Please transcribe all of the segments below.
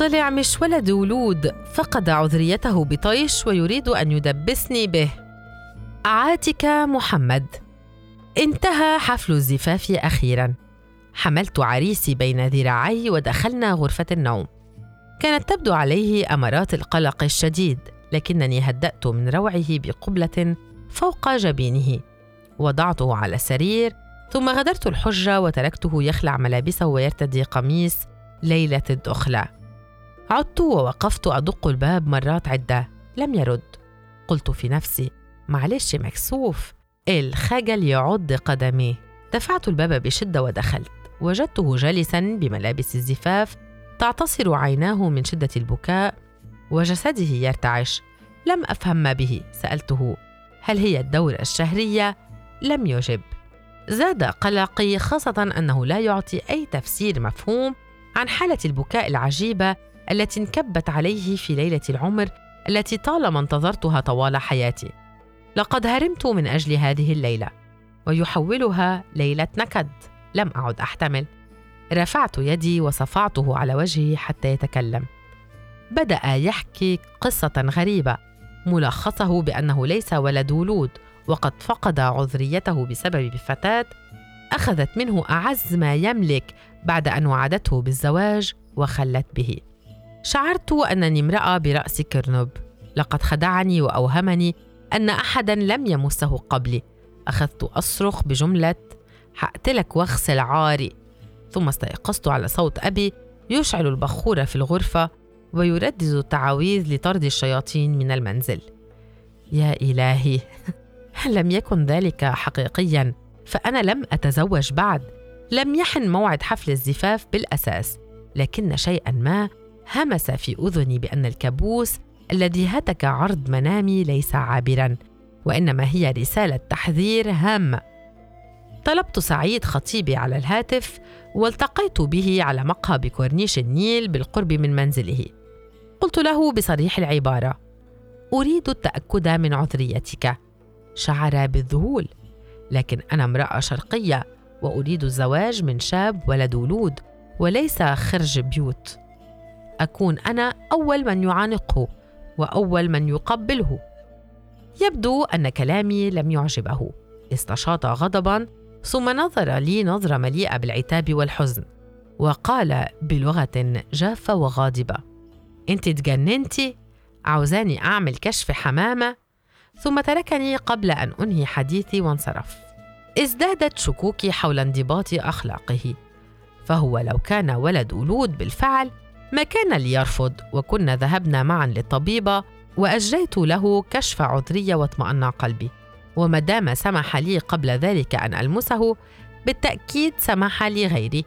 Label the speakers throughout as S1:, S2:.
S1: طلع مش ولد ولود فقد عذريته بطيش ويريد أن يدبسني به. عاتك محمد. انتهى حفل الزفاف أخيرا. حملت عريسي بين ذراعي ودخلنا غرفة النوم. كانت تبدو عليه أمارات القلق الشديد لكنني هدأت من روعه بقبلة فوق جبينه. وضعته على السرير ثم غادرت الحجرة وتركته يخلع ملابسه ويرتدي قميص ليلة الدخلة. عدت ووقفت أدق الباب مرات عدة. لم يرد. قلت في نفسي معلش مكسوف الخجل يعض قدميه دفعت الباب بشدة ودخلت. وجدته جالسا بملابس الزفاف تعتصر عيناه من شدة البكاء وجسده يرتعش. لم أفهم ما به. سألته هل هي الدورة الشهرية؟ لم يجب. زاد قلقي خاصة أنه لا يعطي أي تفسير مفهوم عن حالة البكاء العجيبة التي انكبت عليه في ليلة العمر التي طالما انتظرتها طوال حياتي. لقد هرمت من أجل هذه الليلة ويحولها ليلة نكد. لم أعد أحتمل. رفعت يدي وصفعته على وجهه حتى يتكلم. بدأ يحكي قصة غريبة ملخصه بأنه ليس ولد ولود وقد فقد عذريته بسبب فتاة أخذت منه أعز ما يملك بعد أن وعدته بالزواج وخلت به. شعرت أنني امرأة برأس كرنب. لقد خدعني وأوهمني أن أحدا لم يمسه قبلي. أخذت أصرخ بجملة حقتلك واغسل عاري ثم استيقظت على صوت أبي يشعل البخور في الغرفة ويردد التعاويذ لطرد الشياطين من المنزل. يا إلهي لم يكن ذلك حقيقيا؟ فأنا لم أتزوج بعد. لم يحن موعد حفل الزفاف بالأساس. لكن شيئا ما همس في أذني بأن الكابوس الذي هتك عرض منامي ليس عابرا وإنما هي رسالة تحذير هامة طلبت سعيد خطيبي على الهاتف والتقيت به على مقهى بكورنيش النيل بالقرب من منزله. قلت له بصريح العبارة أريد التأكد من عذريتك. شعر بالذهول لكن أنا امرأة شرقية وأريد الزواج من شاب ولد ولود وليس خرج بيوت. أكون أنا أول من يعانقه وأول من يقبله. يبدو أن كلامي لم يعجبه. استشاط غضبا ثم نظر لي نظرة مليئة بالعتاب والحزن وقال بلغة جافة وغاضبة إنت تجننتي عاوزاني أعمل كشف حمامة؟ ثم تركني قبل أن أنهي حديثي وانصرف. ازدادت شكوكي حول انضباط أخلاقه فهو لو كان ولد ولود بالفعل ما كان ليرفض وكنا ذهبنا معا للطبيبة وأجريت له كشف عذرية واطمأن قلبي. وما دام سمح لي قبل ذلك أن ألمسه بالتأكيد سمح لي غيري.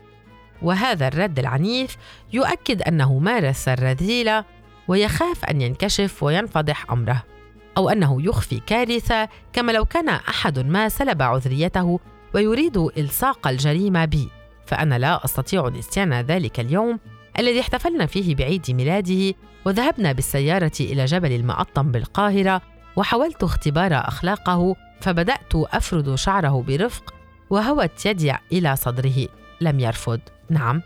S1: وهذا الرد العنيف يؤكد أنه مارس الرذيلة ويخاف أن ينكشف وينفضح أمره أو أنه يخفي كارثة كما لو كان أحد ما سلب عذريته ويريد إلصاق الجريمة بي. فأنا لا أستطيع نسيان ذلك اليوم الذي احتفلنا فيه بعيد ميلاده وذهبنا بالسيارة إلى جبل المقطم بالقاهرة وحاولت اختبار أخلاقه فبدأت أفرد شعره برفق وهوت يدي إلى صدره. لم يرفض. نعم.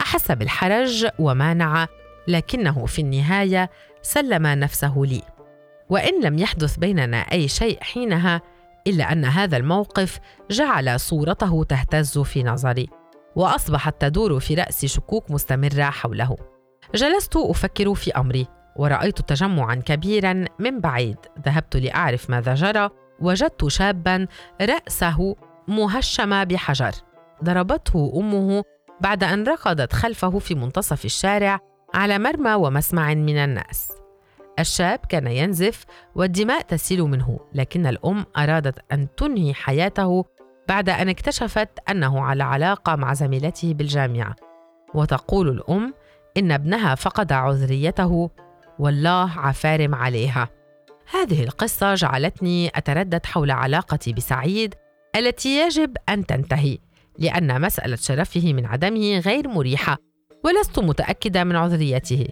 S1: أحس بالحرج ومانع لكنه في النهاية سلم نفسه لي. وإن لم يحدث بيننا أي شيء حينها إلا أن هذا الموقف جعل صورته تهتز في نظري. وأصبحت تدور في رأسي شكوك مستمرة حوله. جلست أفكر في أمري ورأيت تجمعا كبيرا من بعيد. ذهبت لأعرف ماذا جرى وجدت شابا رأسه مهشم بحجر. ضربته أمه بعد أن ركضت خلفه في منتصف الشارع على مرمى ومسمع من الناس. الشاب كان ينزف والدماء تسيل منه لكن الأم أرادت أن تنهي حياته بعد أن اكتشفت أنه على علاقة مع زميلته بالجامعة. وتقول الأم إن ابنها فقد عذريته والله عفارم عليها. هذه القصة جعلتني أتردد حول علاقتي بسعيد التي يجب أن تنتهي لأن مسألة شرفه من عدمه غير مريحة ولست متأكدة من عذريته.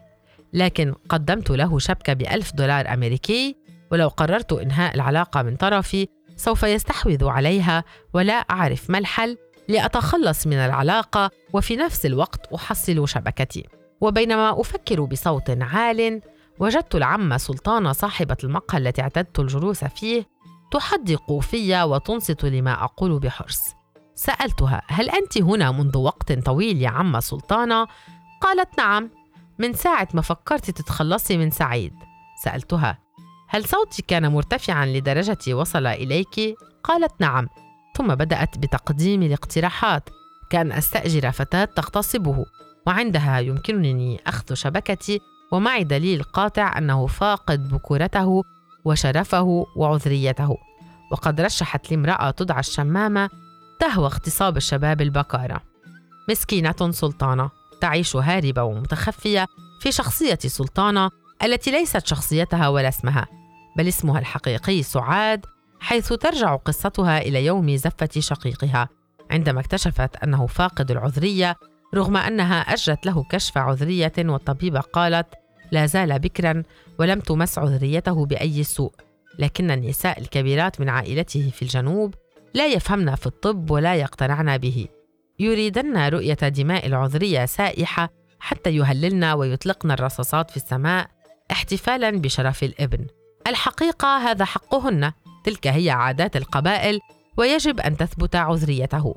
S1: لكن قدمت له شبكة بألف دولار أمريكي ولو قررت إنهاء العلاقة من طرفي سوف يستحوذ عليها ولا أعرف ما الحل لأتخلص من العلاقة وفي نفس الوقت أحصل شبكتي. وبينما أفكر بصوت عال وجدت العمة سلطانة صاحبة المقهى التي اعتدت الجلوس فيه تحدق في وتنصت لما أقول بحرص. سألتها هل أنت هنا منذ وقت طويل يا عمة سلطانة؟ قالت نعم من ساعة ما فكرت تتخلصي من سعيد. سألتها هل صوتي كان مرتفعا لدرجة وصل إليك؟ قالت نعم ثم بدأت بتقديم الاقتراحات. كان أستأجر فتاة تغتصبه وعندها يمكنني أخذ شبكتي ومعي دليل قاطع أنه فاقد بكورته وشرفه وعذريته. وقد رشحت لي امرأة تدعى الشمامة تهوى اغتصاب الشباب البكارة. مسكينة سلطانة تعيش هاربة ومتخفية في شخصية سلطانة التي ليست شخصيتها ولا اسمها بل اسمها الحقيقي سعاد حيث ترجع قصتها إلى يوم زفة شقيقها عندما اكتشفت أنه فاقد العذرية رغم أنها أجرت له كشف عذرية والطبيبة قالت لا زال بكرا ولم تمس عذريته بأي سوء لكن النساء الكبيرات من عائلته في الجنوب لا يفهمن في الطب ولا يقتنعن به. يريدن رؤية دماء العذرية سائحة حتى يهللن ويطلقن الرصاصات في السماء احتفالا بشرف الابن. الحقيقة هذا حقهن. تلك هي عادات القبائل ويجب أن تثبت عذريته.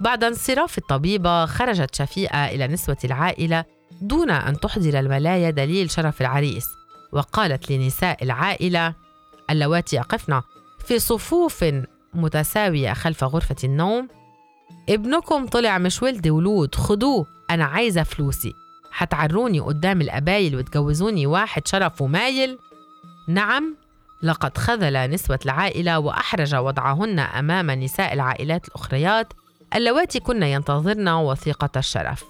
S1: بعد انصراف الطبيبة خرجت شفيقة إلى نسوة العائلة دون أن تحضر الملايا دليل شرف العريس. وقالت لنساء العائلة اللواتي يقفن في صفوف متساوية خلف غرفة النوم. ابنكم طلع مش ولد ولود. خدوه أنا عايزة فلوسي. حتعروني قدام الأبايل وتجوزوني واحد شرفه مايل نعم لقد خذل نسوة العائلة وأحرج وضعهن أمام نساء العائلات الأخريات اللواتي كن ينتظرن وثيقة الشرف.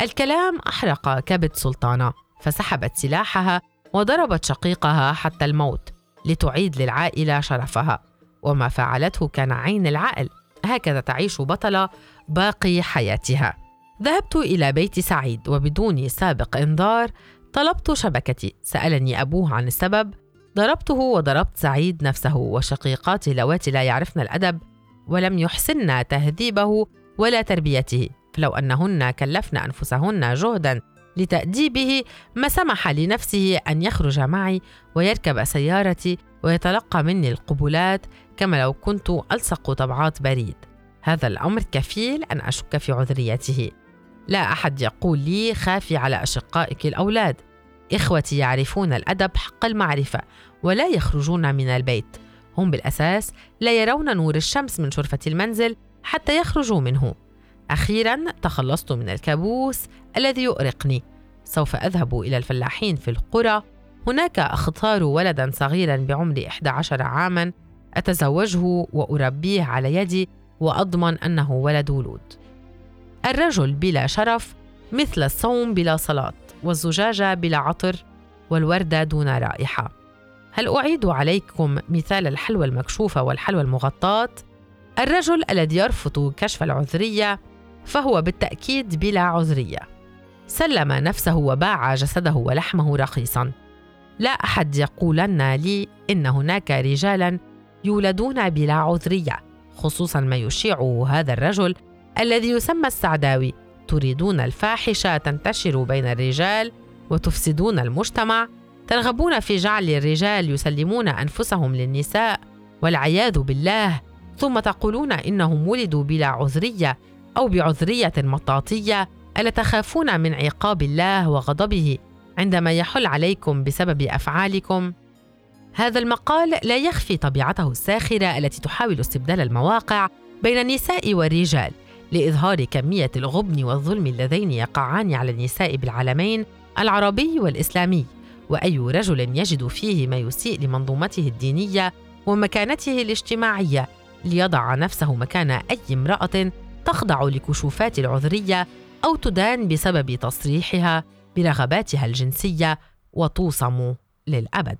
S1: الكلام أحرق كبد سلطانة فسحبت سلاحها وضربت شقيقها حتى الموت لتعيد للعائلة شرفها. وما فعلته كان عين العقل هكذا تعيش بطلة باقي حياتها. ذهبت إلى بيت سعيد وبدون سابق إنذار طلبت شبكتي. سألني أبوه عن السبب. ضربته وضربت سعيد نفسه وشقيقاته اللواتي لا يعرفن الأدب ولم يحسن تهذيبه ولا تربيته. فلو أنهن كلفن أنفسهن جهدا لتأديبه ما سمح لنفسه أن يخرج معي ويركب سيارتي ويتلقى مني القبلات كما لو كنت ألصق طبعات بريد. هذا الأمر كفيل أن أشك في عذريته. لا أحد يقول لي خافي على أشقائك الأولاد. إخوتي يعرفون الأدب حق المعرفة ولا يخرجون من البيت. هم بالأساس لا يرون نور الشمس من شرفة المنزل حتى يخرجوا منه. أخيرا تخلصت من الكابوس الذي يؤرقني. سوف أذهب إلى الفلاحين في القرى. هناك أختار ولدا صغيرا بعمر 11 عاما أتزوجه وأربيه على يدي وأضمن أنه ولد ولود. الرجل بلا شرف مثل الصوم بلا صلاة والزجاجة بلا عطر والوردة دون رائحة. هل أعيد عليكم مثال الحلوى المكشوفة والحلوى المغطاة؟ الرجل الذي يرفض كشف العذرية فهو بالتأكيد بلا عذرية. سلم نفسه وباع جسده ولحمه رخيصا. لا أحد يقولن لي إن هناك رجالا يولدون بلا عذرية خصوصا ما يشيعه هذا الرجل الذي يسمى السعداوي. تريدون الفاحشة تنتشر بين الرجال وتفسدون المجتمع. ترغبون في جعل الرجال يسلمون أنفسهم للنساء والعياذ بالله. ثم تقولون إنهم ولدوا بلا عذرية أو بعذرية مطاطية. ألا تخافون من عقاب الله وغضبه عندما يحل عليكم بسبب أفعالكم؟ هذا المقال لا يخفي طبيعته الساخرة التي تحاول استبدال المواقع بين النساء والرجال. لإظهار كمية الغبن والظلم اللذين يقعان على النساء بالعالمين العربي والإسلامي وأي رجل يجد فيه ما يسيء لمنظومته الدينية ومكانته الاجتماعية ليضع نفسه مكان أي امرأة تخضع لكشوفات العذرية أو تدان بسبب تصريحها برغباتها الجنسية وتوصم للأبد.